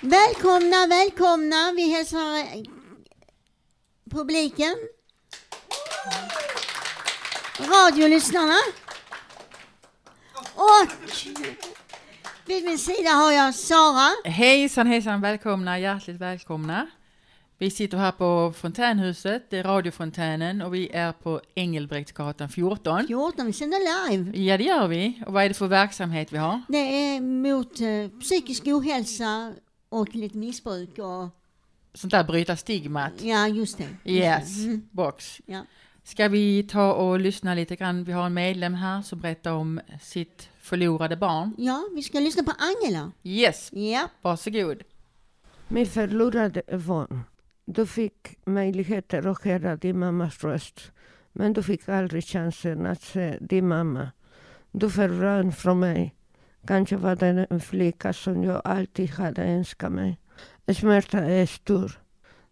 Välkomna, välkomna. Vi hälsar publiken. Radiolyssnarna. Och vid min sida har jag Sara. Hejsan hejsan, välkomna, hjärtligt välkomna. Vi sitter här på Fontänhuset, det är radiofontänen och vi är på Engelbrektsgatan 14. 14, vi sänder live. Ja det gör vi. Och vad är det för verksamhet vi har? Det är mot eh, psykisk ohälsa och lite missbruk och Sånt där bryta stigmat. ja, just det. Just Yes, det. Mm, box. ja. Ska vi ta och lyssna lite grann? Vi har en medlem här som berättar om sitt förlorade barn. ja, vi ska lyssna på Angela. Yes, Ja, varsågod. Min förlorade barn. Du fick möjligheter att höra din mammas röst. Men du fick aldrig chansen att se din mamma. Du försvann från mig. Kanske var det en flicka som jag alltid hade önskat mig. Smärta är stor.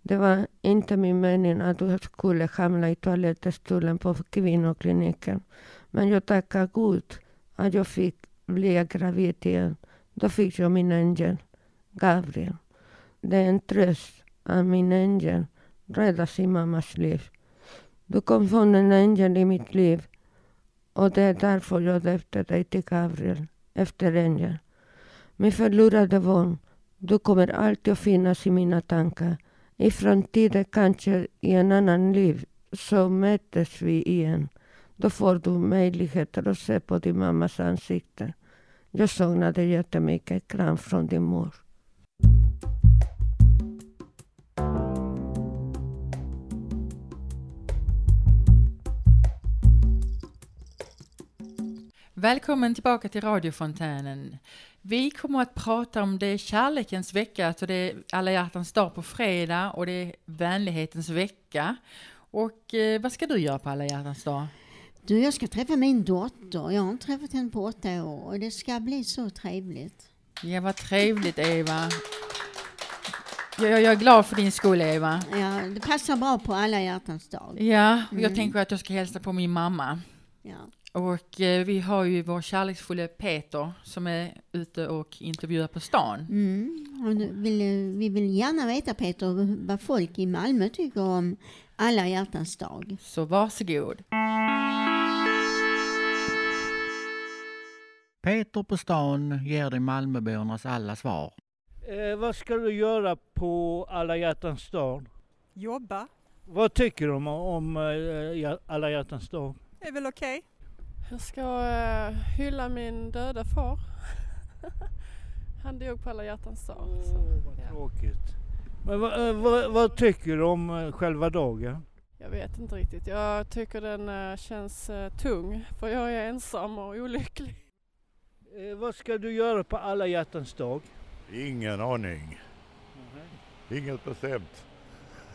Det var inte min mening att du skulle hamna i toalettstolen på kvinnokliniken. Men jag tackar Gud att jag fick bli gravid igen. Då fick jag min ängel, Gabriel. Det är en tröst att min ängel räddade sin mammas liv. Du kom från en ängel i mitt liv och det är därför jag döpte dig till Gabriel, efter ängel. Min förlorade vän. du kommer alltid att finnas i mina tankar. I framtiden, kanske i en annan liv, så möts vi igen. Då får du möjligheter att se på din mammas ansikte. Jag saknar dig jättemycket. Kram från din mor. Välkommen tillbaka till radiofontänen. Vi kommer att prata om det är kärlekens vecka, alltså det är alla hjärtans dag på fredag och det är vänlighetens vecka. Och eh, vad ska du göra på alla hjärtans dag? du jag ska träffa min dotter. Jag har inte träffat henne på åtta år och det ska bli så trevligt. Ja, vad trevligt Eva. Jag, jag, jag är glad för din skull Eva. Ja, det passar bra på alla hjärtans dag. Ja, och jag Mm. tänker att jag ska hälsa på min mamma. Ja. Och eh, vi har ju vår kärleksfulla Peter som är ute och intervjuar på stan. Mm. Och nu vill, eh, vi vill gärna veta Peter vad folk i Malmö tycker om alla hjärtans dag. Så varsågod. Peter på stan ger dig Malmöbornas alla svar. Eh, vad ska du göra på alla hjärtans dag? Jobba Vad tycker du om, om eh, alla hjärtans dag? är väl okej. Jag ska eh, hylla min döda far. Han dog på alla hjärtans dag. så, Åh, vad ja. tråkigt. Men vad, eh, vad, vad tycker du om eh, själva dagen? Jag vet inte riktigt. Jag tycker den känns tung för jag är ensam och olycklig. Eh, vad ska du göra på alla hjärtans dag? Ingen aning. Inget bestämt.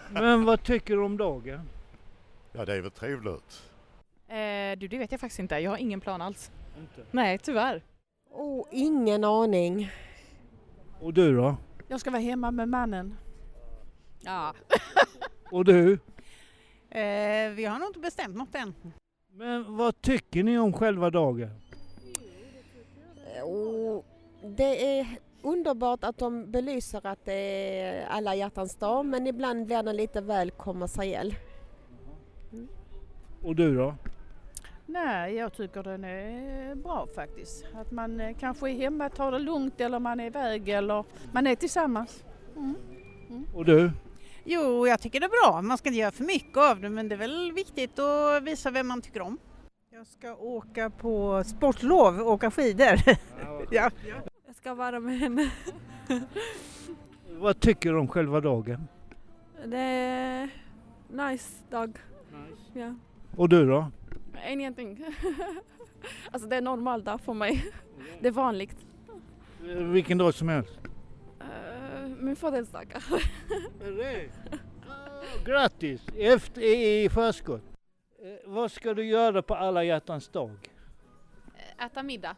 Men vad tycker du om dagen? Ja, det är väl trevligt. Eh, du, det vet jag faktiskt inte. Jag har ingen plan alls. Inte. Nej, tyvärr. Oh, ingen aning. Och du då? Jag ska vara hemma med mannen. Ja. Och du? Eh, vi har nog inte bestämt något än. Men vad tycker ni om själva dagen? Oh, det är underbart att de belyser att det är alla hjärtans dag men ibland blir den lite väl kommersiell. Och du då? Nej, jag tycker den är bra faktiskt. Att man eh, kanske är hemma, tar det lugnt eller man är iväg eller man är tillsammans. Mm. Och du? Jo, jag tycker det är bra. Man ska inte göra för mycket av det men det är väl viktigt att visa vem man tycker om. Jag ska åka på sportlov och åka skidor. ja. Jag ska vara med henne. Vad tycker du om själva dagen? Det är nice dag. Ja. Och du då? Ingenting. alltså det är normal dag för mig. Det är vanligt. Eh, Vilken dag som helst? Eh, min födelsedag. Ah, Grattis! Efter, i, I förskott. Eh, vad ska du göra på alla hjärtans dag? Äta middag.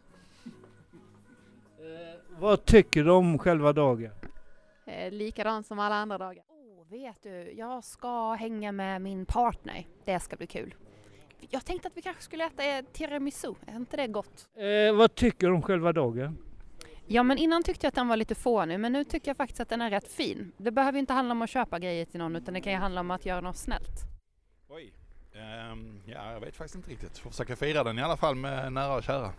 Eh, vad tycker du om själva dagen? Eh, likadant som alla andra dagar. Oh, vet du, jag ska hänga med min partner. Det ska bli kul. Jag tänkte att vi kanske skulle äta eh, tiramisu. Är inte det gott? Eh, vad tycker du om själva dagen? Ja, men innan tyckte jag att den var lite fånig, men nu tycker jag faktiskt att den är rätt fin. Det behöver inte handla om att köpa grejer till någon, utan det kan ju handla om att göra något snällt. Oj. Ehm, ja, jag vet faktiskt inte riktigt. Får försöka fira den i alla fall med nära och kära.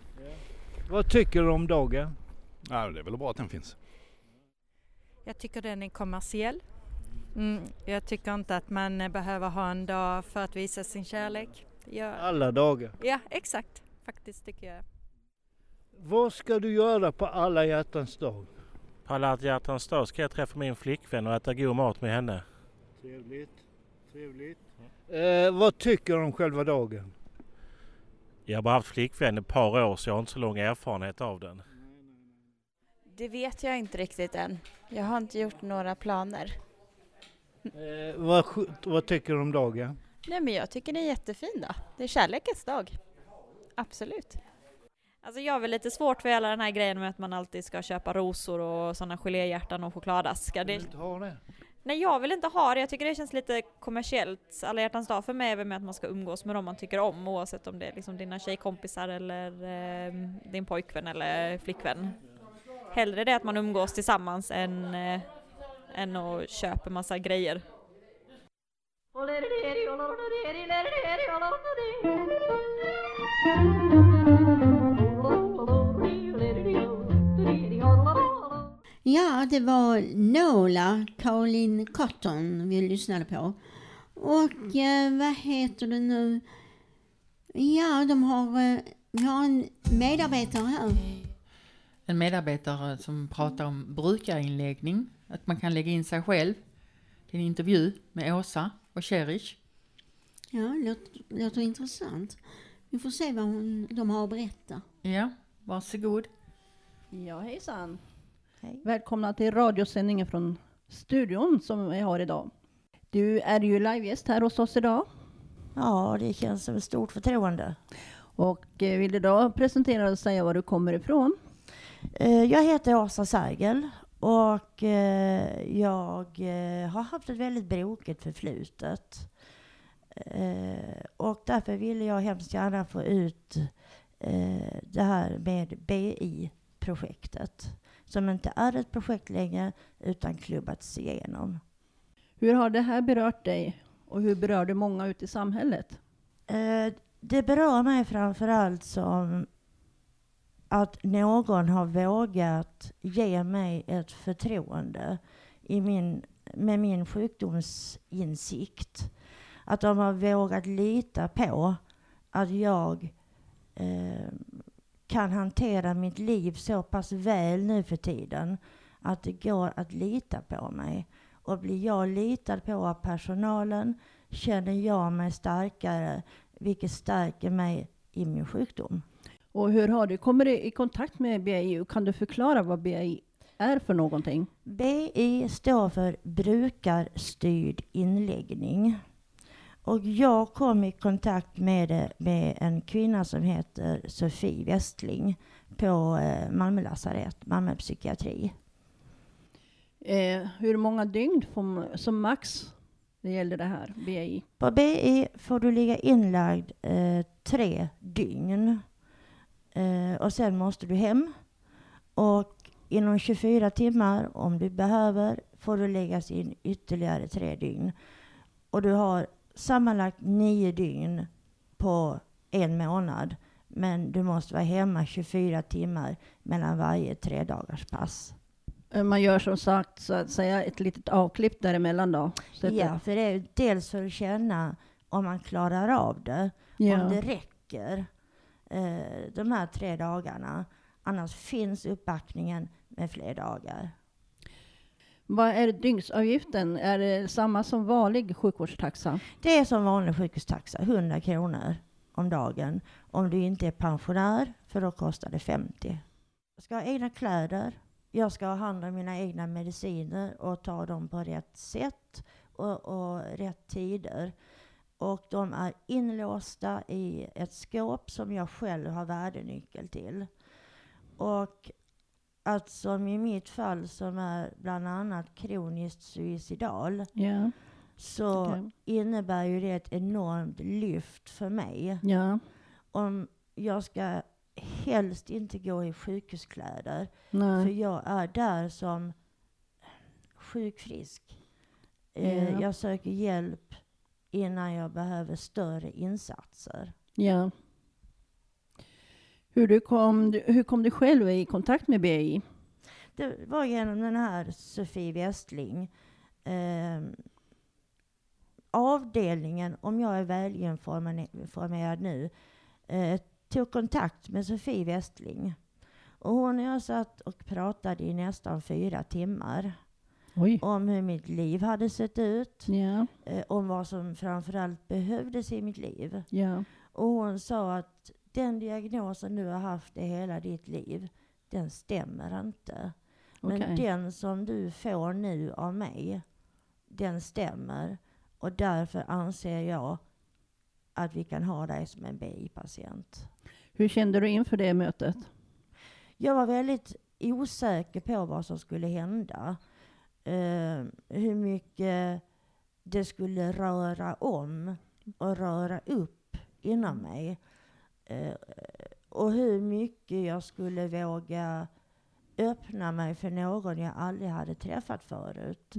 Vad tycker du om dagen? Ja, det är väl bra att den finns. Jag tycker den är kommersiell. Mm, jag tycker inte att man eh, behöver ha en dag för att visa sin kärlek. Jag... Alla dagar. Ja, exakt. Faktiskt tycker jag. Vad ska du göra på alla hjärtans dag? På alla hjärtans dag ska jag träffa min flickvän och äta god mat med henne. Trevligt. Trevligt. Eh, vad tycker du om själva dagen? Jag har bara haft flickvän ett par år så jag har inte så lång erfarenhet av den. Det vet jag inte riktigt än. Jag har inte gjort några planer. Eh, vad, vad tycker du om dagen? Nej men jag tycker den är jättefin då. Det är kärlekens dag. Absolut. Alltså jag har väl lite svårt för hela den här grejen med att man alltid ska köpa rosor och sådana geléhjärtan och chokladaskar. Det... inte ha det? Nej jag vill inte ha det, jag tycker det känns lite kommersiellt. Alla hjärtans dag för mig är väl med att man ska umgås med dem man tycker om oavsett om det är liksom dina tjejkompisar eller eh, din pojkvän eller flickvän. Hellre det att man umgås tillsammans än, eh, än att köpa massa grejer. Ja, det var Nola, Caroline Cotton vi lyssnade på. Och eh, vad heter det nu? Ja, de har, eh, vi har en medarbetare här. En medarbetare som pratar om brukarinläggning, att man kan lägga in sig själv. Det är en intervju med Åsa och Cherish. Ja, låter, låter intressant. Vi får se vad hon, de har att berätta. Ja, varsågod. Ja, hejsan. Välkomna till radiosändningen från studion som vi har idag. Du är ju livegäst här hos oss idag. Ja, det känns som ett stort förtroende. Och eh, vill du då presentera och säga var du kommer ifrån? Eh, Jag heter Åsa Sergel och eh, jag eh, har haft ett väldigt brokigt förflutet. Eh, Och därför ville jag hemskt gärna få ut eh, det här med BI-projektet. Som inte är ett projekt längre utan klubbats igenom. Hur har det här berört dig och hur berör det många ute i samhället? Eh, det berör mig framför allt som att någon har vågat ge mig ett förtroende i min, med min sjukdomsinsikt. Att de har vågat lita på att jag eh, kan hantera mitt liv så pass väl nu för tiden att det går att lita på mig. Och blir jag litad på av personalen känner jag mig starkare, vilket stärker mig i min sjukdom. Och hur har du kommit i kontakt med BI? Kan du förklara vad BI är för någonting? BI står för brukarstyrd inläggning. Och jag kom i kontakt med det med en kvinna som heter Sofie Westling på eh, Malmö lasarett, Malmö psykiatri. Eh, hur många dygn får man, som max det gäller det här, BI? På BI får du ligga inlagd eh, tre dygn. Eh, och sen måste du hem. Och inom 24 timmar, om du behöver, får du läggas in ytterligare tre dygn. Och du har sammanlagt nio dygn på en månad. Men du måste vara hemma 24 timmar mellan varje tre dagars pass. Eh, Man gör som sagt så att säga ett litet avklipp däremellan då? Så Ja, för det är dels för att känna om man klarar av det, Ja. om det räcker eh, de här tre dagarna. Annars finns uppbackningen med fler dagar. Vad är dygnsavgiften? Är det samma som vanlig sjukvårdstaxa? Det är som vanlig sjukhustaxa, 100 kronor om dagen. Om du inte är pensionär, för då kostar det 50. Jag ska ha egna kläder. Jag ska ha hand om mina egna mediciner och ta dem på rätt sätt och, och rätt tider. Och de är inlåsta i ett skåp som jag själv har värdenyckel till. Och att som i mitt fall som är bland annat kroniskt suicidal Ja. så Okej. innebär ju det ett enormt lyft för mig. Ja. Om jag ska helst inte gå i sjukhuskläder. Nej. För jag är där som sjukfrisk. Eh, Ja. Jag söker hjälp innan jag behöver större insatser. Ja. Hur, du kom, hur kom du själv i kontakt med BI? Det var genom den här Sofie Westling. Eh, avdelningen, om jag är välinformerad nu, eh, tog kontakt med Sofie Westling. Och hon och jag satt och pratade i nästan fyra timmar. Oj. Om hur mitt liv hade sett ut. Ja. Eh, om vad som framförallt behövdes i mitt liv. Ja. Och hon sa att den diagnosen du har haft i hela ditt liv, den stämmer inte. Men Okej. den som du får nu av mig, den stämmer. Och därför anser jag att vi kan ha dig som en BI-patient. Hur kände du inför det mötet? Jag var väldigt osäker på vad som skulle hända. Eh, hur mycket det skulle röra om och röra upp inom mig. Eh, och hur mycket jag skulle våga öppna mig för någon jag aldrig hade träffat förut.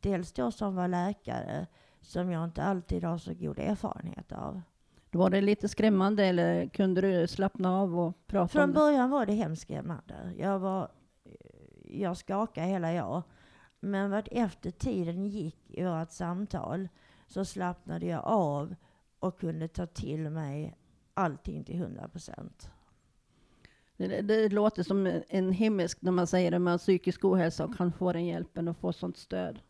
Dels då som var läkare, som jag inte alltid har så god erfarenhet av. Var det lite skrämmande eller kunde du slappna av och prata om Från det? början var det hemskt skrämmande. Jag, var, jag skakade hela jag. Men vart efter tiden gick i vårt samtal så slappnade jag av och kunde ta till mig allting till 100 procent. Det, det, det låter som en himmelsk när man säger man har psykisk ohälsa och kan få den hjälpen och få sånt stöd.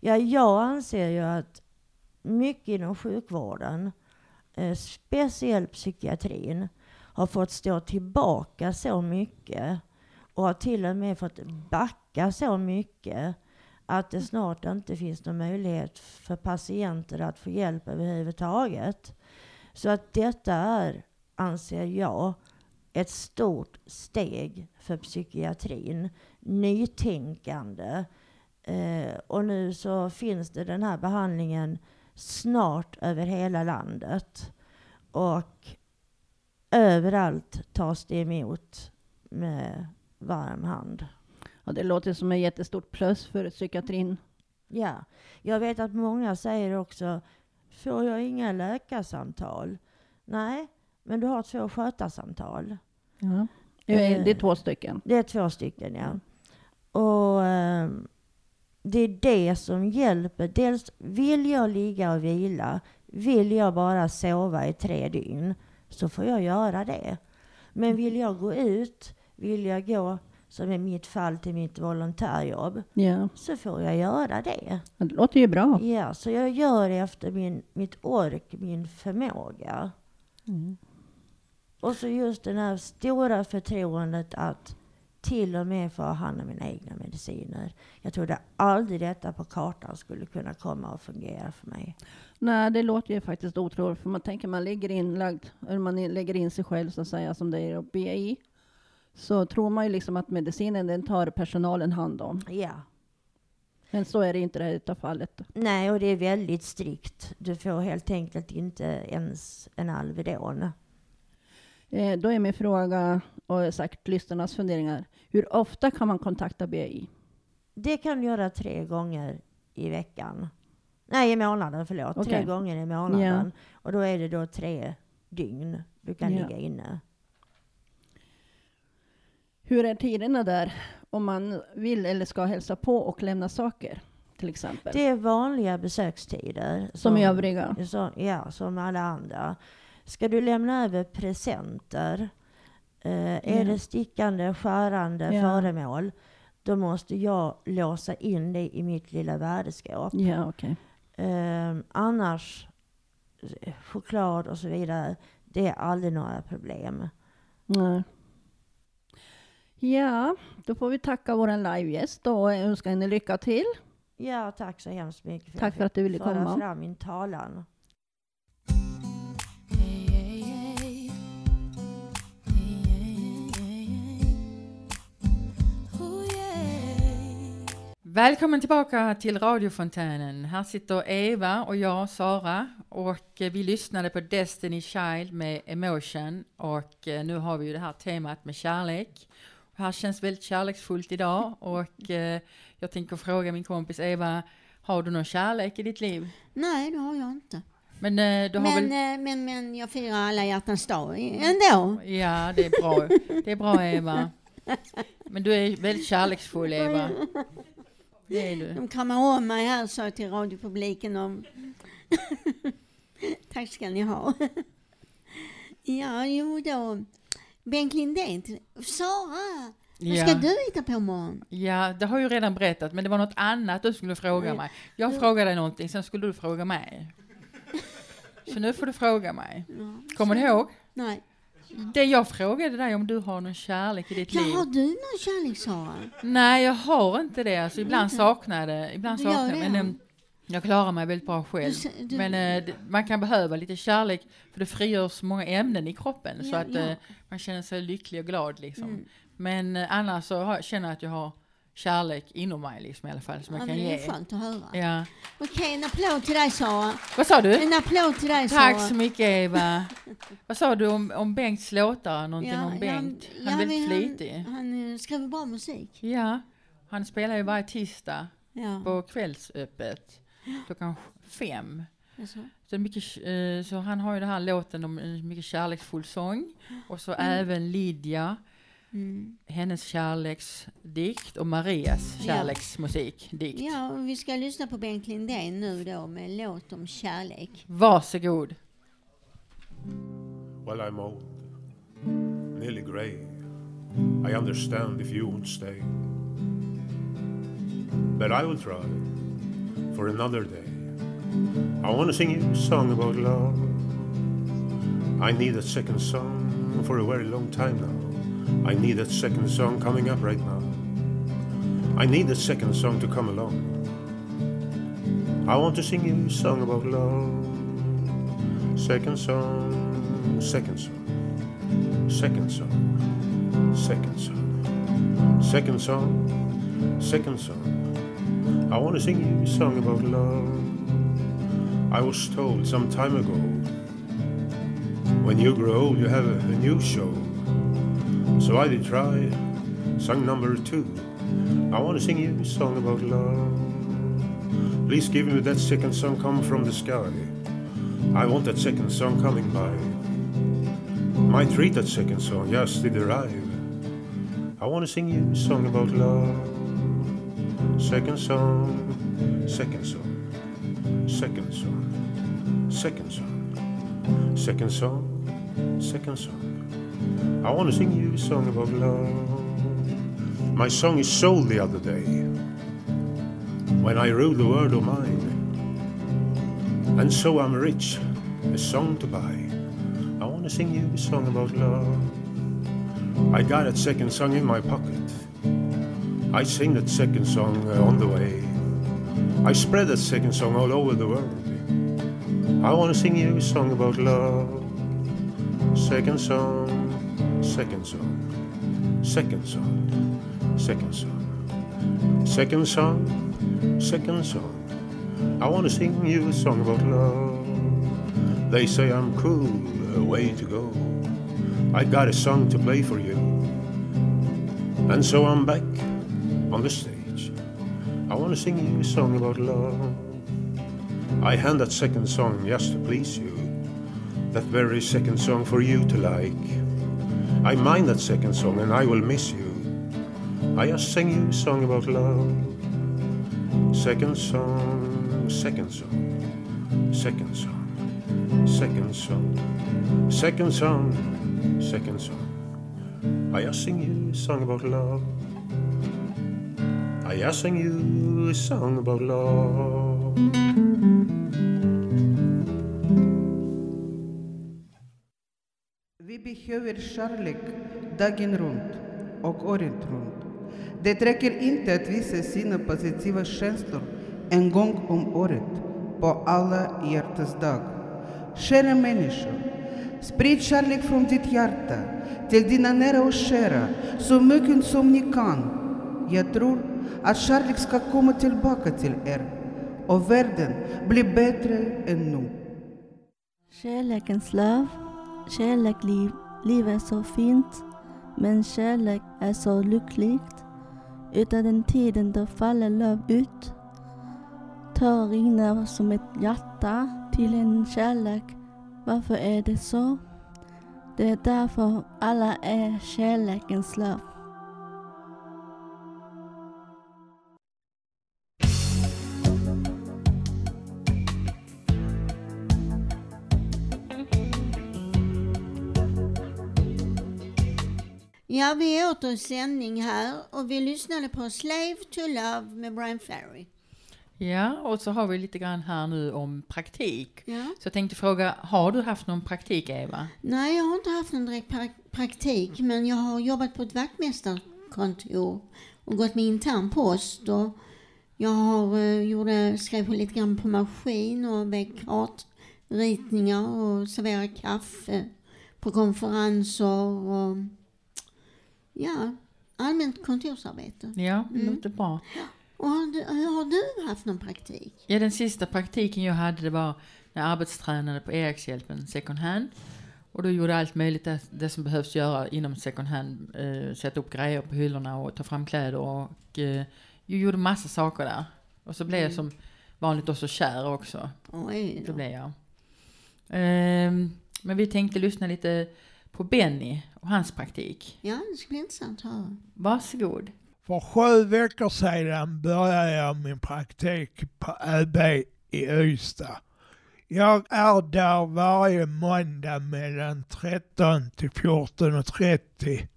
Ja, jag anser ju att mycket inom sjukvården, eh, speciellt psykiatrin, har fått stå tillbaka så mycket och har till och med fått backa så mycket att det snart inte finns någon möjlighet för patienter att få hjälp överhuvudtaget. Så att detta är, anser jag, ett stort steg för psykiatrin. Nytänkande. Eh, och nu så finns det den här behandlingen snart över hela landet. Och överallt tas det emot med varm hand. Ja, det låter som ett jättestort plus för psykiatrin. Ja, jag vet att många säger också, får jag inga läkarsamtal? Nej, men du har två skötarsamtal. Ja. Det är, det är Eh, två stycken. Det är två stycken, ja. Och ehm, det är det som hjälper. Dels vill jag ligga och vila, vill jag bara sova i tre dygn, så får jag göra det. Men vill jag gå ut, vill jag gå, som i mitt fall, till mitt volontärjobb, Ja. så får jag göra det. Det låter ju bra. Ja, så jag gör det efter min, mitt ork, min förmåga. Mm. Och så just det här stora förtroendet att till och med få ha hand om mina egna mediciner. Jag trodde aldrig detta på kartan skulle kunna komma och fungera för mig. Nej, det låter ju faktiskt otroligt. För man tänker man ligger inlagd, eller man lägger in sig själv så att säga, som det är BI. Så tror man ju liksom att medicinen den tar personalen hand om. Ja. Men så är det inte i det här fallet. Nej, och det är väldigt strikt. Du får helt enkelt inte ens en Alvedon. Eh, då är min fråga, och säkert lyssnarnas funderingar. Hur ofta kan man kontakta BI? Det kan du göra tre gånger i veckan. Nej, i månaden, förlåt. Tre Okej. gånger i månaden. Och då är det då tre dygn du kan Ja. ligga inne. Hur är tiderna där om man vill eller ska hälsa på och lämna saker till exempel? Det är vanliga besökstider. Som övriga? Som, ja, som alla andra. Ska du lämna över presenter, eh, är Ja. det stickande, skärande Ja. föremål, då måste jag låsa in det i mitt lilla värdeskåp. Ja, okej. Eh, annars, choklad och så vidare, det är aldrig några problem. Nej. Ja, då får vi tacka vår livegäst och önska henne lycka till. Ja, tack så hemskt mycket för Tack för att du ville föra komma. fram min talan. Välkommen tillbaka till radiofontänen. Här sitter Eva och jag, Sara, och vi lyssnade på Destiny Child med Emotion och eh, nu har vi ju det här temat med kärlek. Här känns väldigt kärleksfullt idag och eh, jag tänker fråga min kompis Eva, har du någon kärlek i ditt liv? Nej, det har jag inte. Men eh, du har Men, väl... eh, men, men jag firar alla hjärtans dag ändå. Ja, det är bra. Det är bra Eva. Men du är väldigt kärleksfull Eva. Det är du. De kramar om mig här, sa jag till radiopubliken. Om... Tack ska ni ha. ja, jo då. Bengt Lindén. Sara, vad ska Ja. du hitta på imorgon? Ja, det har jag ju redan berättat, men det var något annat du skulle fråga mig. Jag Ja. frågade dig någonting, sen skulle du fråga mig. Så nu får du fråga mig. Kommer du ihåg? Nej. Det jag frågade dig om du har någon kärlek i ditt Ja, liv. har du någon kärlek, Sara? Nej, jag har inte det. Alltså, ibland saknar jag det. Ibland saknar det, men ja. Jag klarar mig väldigt bra själv. Du du- Men eh, det- man kan behöva lite kärlek för det frigörs många ämnen i kroppen så Ja, att ja. eh, man känner sig lycklig och glad liksom. Mm. Men eh, annars så har, känner jag att jag har kärlek inom mig liksom i alla fall som Ja, jag kan det ge. är skönt att höra. Ja. Okej, en applåd till dig, Sara. Vad sa du? En applåd till dig, Tack Sara. så mycket Eva. Vad sa du om, om Bengts låtar? Någonting om Bengt? Han är väldigt flitig. Han, han eh, skriver bra musik. Ja, han spelar ju varje tisdag Ja. på kvällsöppet klockan fem. Så, mycket, eh, så han har ju den här låten om en mycket kärleksfull sång och så Mm. även Lydia, Mm. hennes kärleksdikt och Marias Ja. kärleksmusikdikt. Ja, och vi ska lyssna på Bengt Lindén nu då med en låt om kärlek. Varsågod. Well, I'm old, nearly grey. I understand if you won't stay. But I will try for another day. I want to sing you a song about love. I need a second song for a very long time now. I need a second song coming up right now. I need a second song to come along. I want to sing you a song about love. Second song, second song, second song, second song, second song, second song. I want to sing you a song about love. I was told some time ago when you grow old, you have a, new show. So I did try song number two. I want to sing you a song about love. Please give me that second song come from the sky. I want that second song coming by. Might read that second song just did arrive. I want to sing you a song about love. Second song, second song, second song, second song, second song, second song. I want to sing you a song about love. My song is sold the other day when I wrote the word of mine. And so I'm rich, a song to buy. I want to sing you a song about love. I got a second song in my pocket. I sing that second song uh, on the way. I spread that second song all over the world. I want to sing you a song about love. Second song, second song, second song, second song, second song, second song. I want to sing you a song about love. They say I'm cool, a way to go. I got a song to play for you. And so I'm back on the stage. I want to sing you a song about love. I hand that second song just to please you. That very second song for you to like. I mind that second song and I will miss you. I just sing you a song about love. Second song, second song, second song, second song, second song, second song. I just sing you a song about love. I just sing you a song about love. Vi behöver kärlek dagen runt och året runt. Det räcker inte att visa sina positiva känslor en gång om um året på alla hjärtans dag. Kära människor, sprid kärlek från ditt hjärta till dina nära och kära så mycket som ni kan. Jag tror att kärlek ska komma tillbaka till er och världen blir bättre än nu. Kärlekens löv, kärlek liv, liv är så fint, men kärlek är så lyckligt. Utan den tiden då faller löv ut, tår rinner som ett hjärta till en kärlek. Varför är det så? Det är därför alla är kärlekens löv. Ja, vi är åter i sändning här och vi lyssnade på Slave to Love med Brian Ferry. Ja, och så har vi lite grann här nu om praktik. Ja. Så jag tänkte fråga, har du haft någon praktik Eva? Nej, jag har inte haft någon direkt pra- praktik, men jag har jobbat på ett vaktmästarkontor och gått med intern post. Och jag har, eh, gjorde, skrev lite grann på maskin och vek kartritningar och serverade kaffe på konferenser och ja, allmänt kontorsarbete. Ja, det Mm. låter bra. Och har du, har du haft någon praktik? Ja, den sista praktiken jag hade det var när jag arbetstränade på Erikshjälpen second hand. Och då gjorde jag allt möjligt det, det som behövs göra inom second hand. Eh, sätta upp grejer på hyllorna och ta fram kläder och eh, jag gjorde massa saker där. Och så blev jag Mm. som vanligt också kär också. Oj Det blev jag. Ehm, men vi tänkte lyssna lite på Benny och hans praktik. Ja, det ska bli intressant att höra. Varsågod. För sju veckor sedan började jag min praktik på ÖB i Ystad. Jag är där varje måndag mellan 13 till 14.30.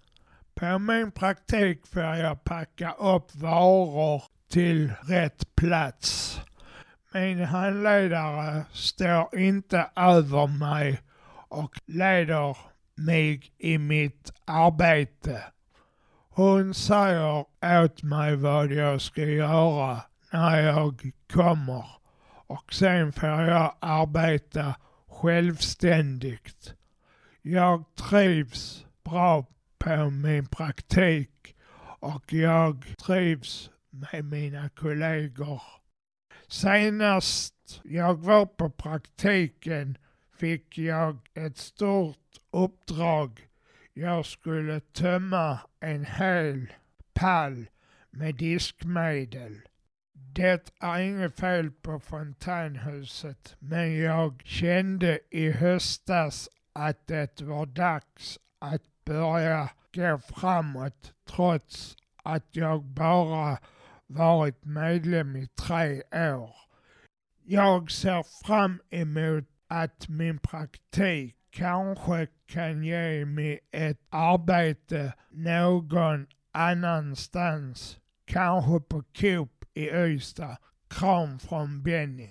På min praktik får jag packa upp varor till rätt plats. Min handledare står inte över mig och leder mig i mitt arbete. Hon säger åt mig vad jag ska göra när jag kommer och sen får jag arbeta självständigt. Jag trivs bra på min praktik och jag trivs med mina kollegor. Senast jag var på praktiken fick jag ett stort uppdrag. Jag skulle tömma en hel pall med diskmedel. Det är inget fel på fontänhuset, men jag kände i höstas att det var dags att börja gå framåt trots att jag bara varit medlem i tre år. Jag ser fram emot att min praktik kanske kan ge mig ett arbete någon annanstans. Kanske på Coop i Ystad. Kram från Benny.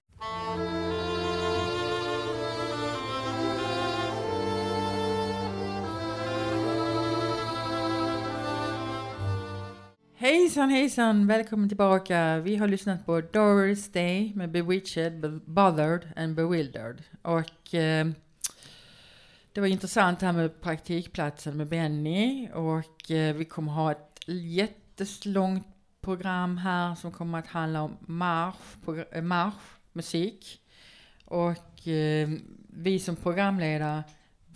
Hejsan hejsan, välkommen tillbaka. Vi har lyssnat på Doris Day med Bewitched, Be- Bothered and Bewildered. Och eh, det var intressant det här med praktikplatsen med Benny. Och eh, vi kommer ha ett jättelångt program här som kommer att handla om marsch, marsch eh, musik. marschmusik. Och eh, vi som programledare,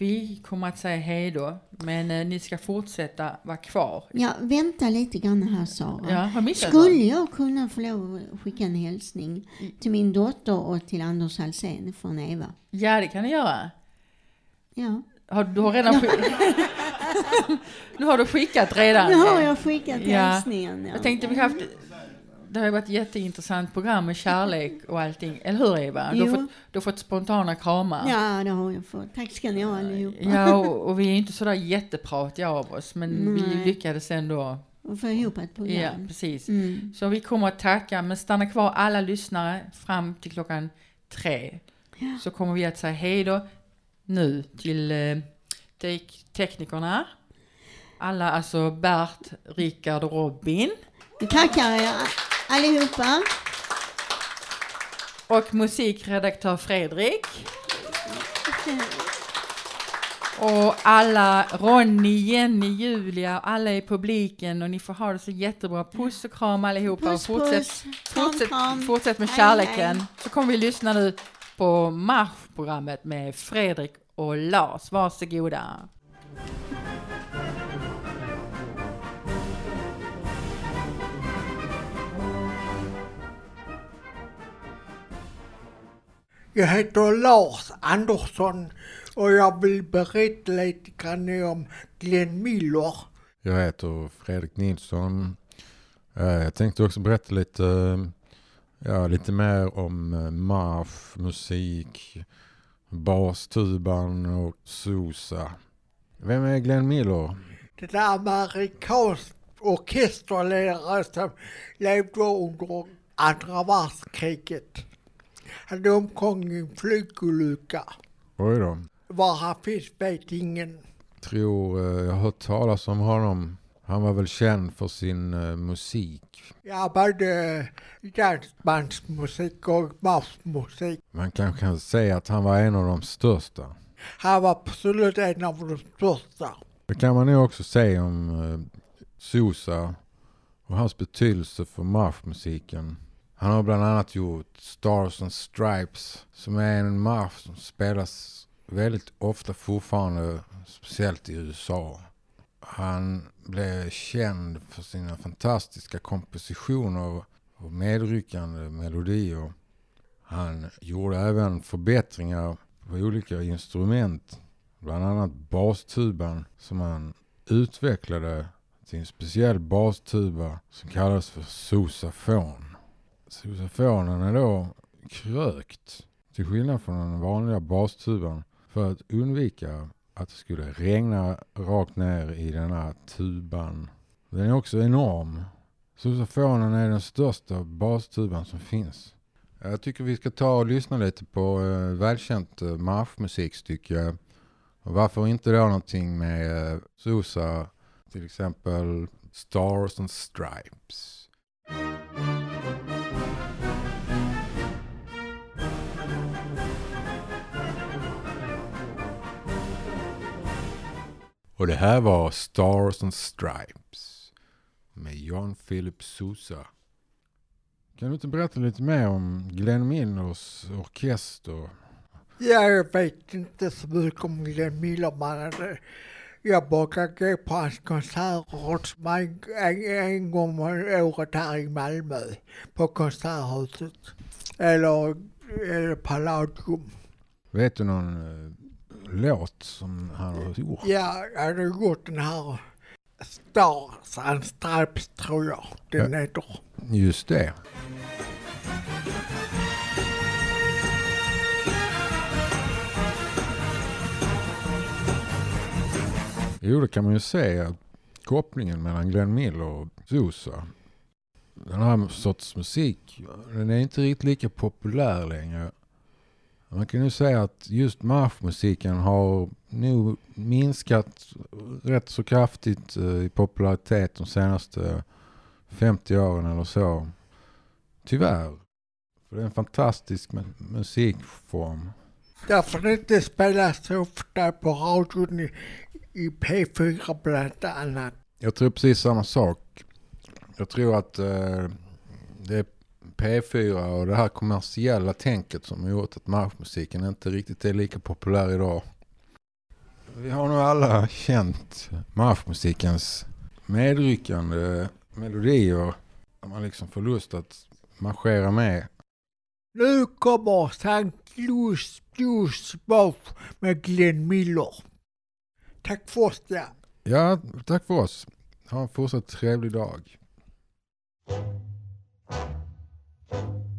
vi kommer att säga hej då. Men eh, ni ska fortsätta vara kvar Ja, vänta lite grann här Sara. Ja, har missat Skulle jag kunna få lov att skicka en hälsning till min dotter och till Anders Alsén från Eva? Ja, det kan du göra. Ja. Har, du har redan skick- Nu har du skickat redan. Nu har jag skickat hälsningen, ja. Jag tänkte vi haft det har ju varit ett jätteintressant program med kärlek och allting. Eller hur Eva? Du har, fått, du har fått spontana kramar. Ja, det har jag fått. Tack ska ni ha allihopa. Ja, och, och vi är inte sådär jättepratiga av oss. Men vi Nej. lyckades ändå. Och få ihop ett program. Ja, precis. Mm. Så vi kommer att tacka, men stanna kvar alla lyssnare fram till klockan tre. Så kommer vi att säga hej då nu till eh, tek- teknikerna. Alla, alltså Bert, Rickard och Robin. Vi tackar er allihopa. Och musikredaktör Fredrik. Och alla, Ronny, Jenny, Julia, alla i publiken och ni får ha det så jättebra. Puss och kram allihopa Puss, och fortsätt, puss. Fortsätt, kram. fortsätt med kärleken. hej. Så kommer vi lyssna nu på marschprogrammet med Fredrik och Lars. Varsågoda. Jag heter Lars Andersson och jag vill berätta lite grann om Glenn Miller. Jag heter Fredrik Nilsson. Eh, Jag tänkte också berätta lite, eh, ja, lite mer om eh, marsch, musik, bastuban och Sosa. Vem är Glenn Miller? Det är amerikansk orkesterledare som levde under andra världskriget. Han omkom i en flygolycka. Oj då. Var han finns vet ingen. Tror, eh, jag har hört talas om honom. Han var väl känd för sin eh, musik. Ja, både dansbandsmusik och marschmusik. Man kanske kan säga att han var en av de största. Han var absolut en av de största. Det kan man nog också säga om eh, Sosa och hans betydelse för marschmusiken. Han har bland annat gjort Stars and Stripes som är en marsch som spelas väldigt ofta fortfarande, speciellt i USA. Han blev känd för sina fantastiska kompositioner och medryckande melodier. Han gjorde även förbättringar på olika instrument, bland annat bastuban som han utvecklade till en speciell bastuba som kallas för sousafon. Sousafonen är då krökt till skillnad från den vanliga bastuban för att undvika att det skulle regna rakt ner i den här tuban. Den är också enorm. Sousafonen är den största bastuban som finns. Jag tycker vi ska ta och lyssna lite på eh, välkänt eh, marschmusikstycke. Och varför inte då någonting med eh, Sousa, till exempel Stars and Stripes. Och det här var Stars and Stripes med John Philip Sousa. Kan du inte berätta lite mer om Glenn Millers orkester? Ja, jag vet inte så mycket om Glenn Miller, det- jag brukar gå på hans konserter som en, en, en gång om året här i Malmö på Konserthuset. Eller, eller Palladium. Vet du någon eh, låt som han har gjort? Ja, jag hade gjort den här Stars and Stripes tror jag den Ja. heter. Just det. Jo, det kan man ju säga. Kopplingen mellan Glenn Miller och Sosa. Den här sorts musik, den är inte riktigt lika populär längre. Man kan ju säga att just marschmusiken har nog minskat rätt så kraftigt eh, i popularitet de senaste 50 åren eller så. Tyvärr. För det är en fantastisk mu- musikform. Därför det inte spelas så ofta på radion i, i P4 bland annat. Jag tror precis samma sak. Jag tror att eh, det är P4 och det här kommersiella tänket som har gjort att marschmusiken inte riktigt är lika populär idag. Vi har nog alla känt marschmusikens medryckande melodier. Där man liksom får lust att marschera med. Nu kommer Sankt Louis Blues March med Glenn Miller. Tack för oss. Ja. Ja, tack för oss. Ha en fortsatt trevlig dag. you.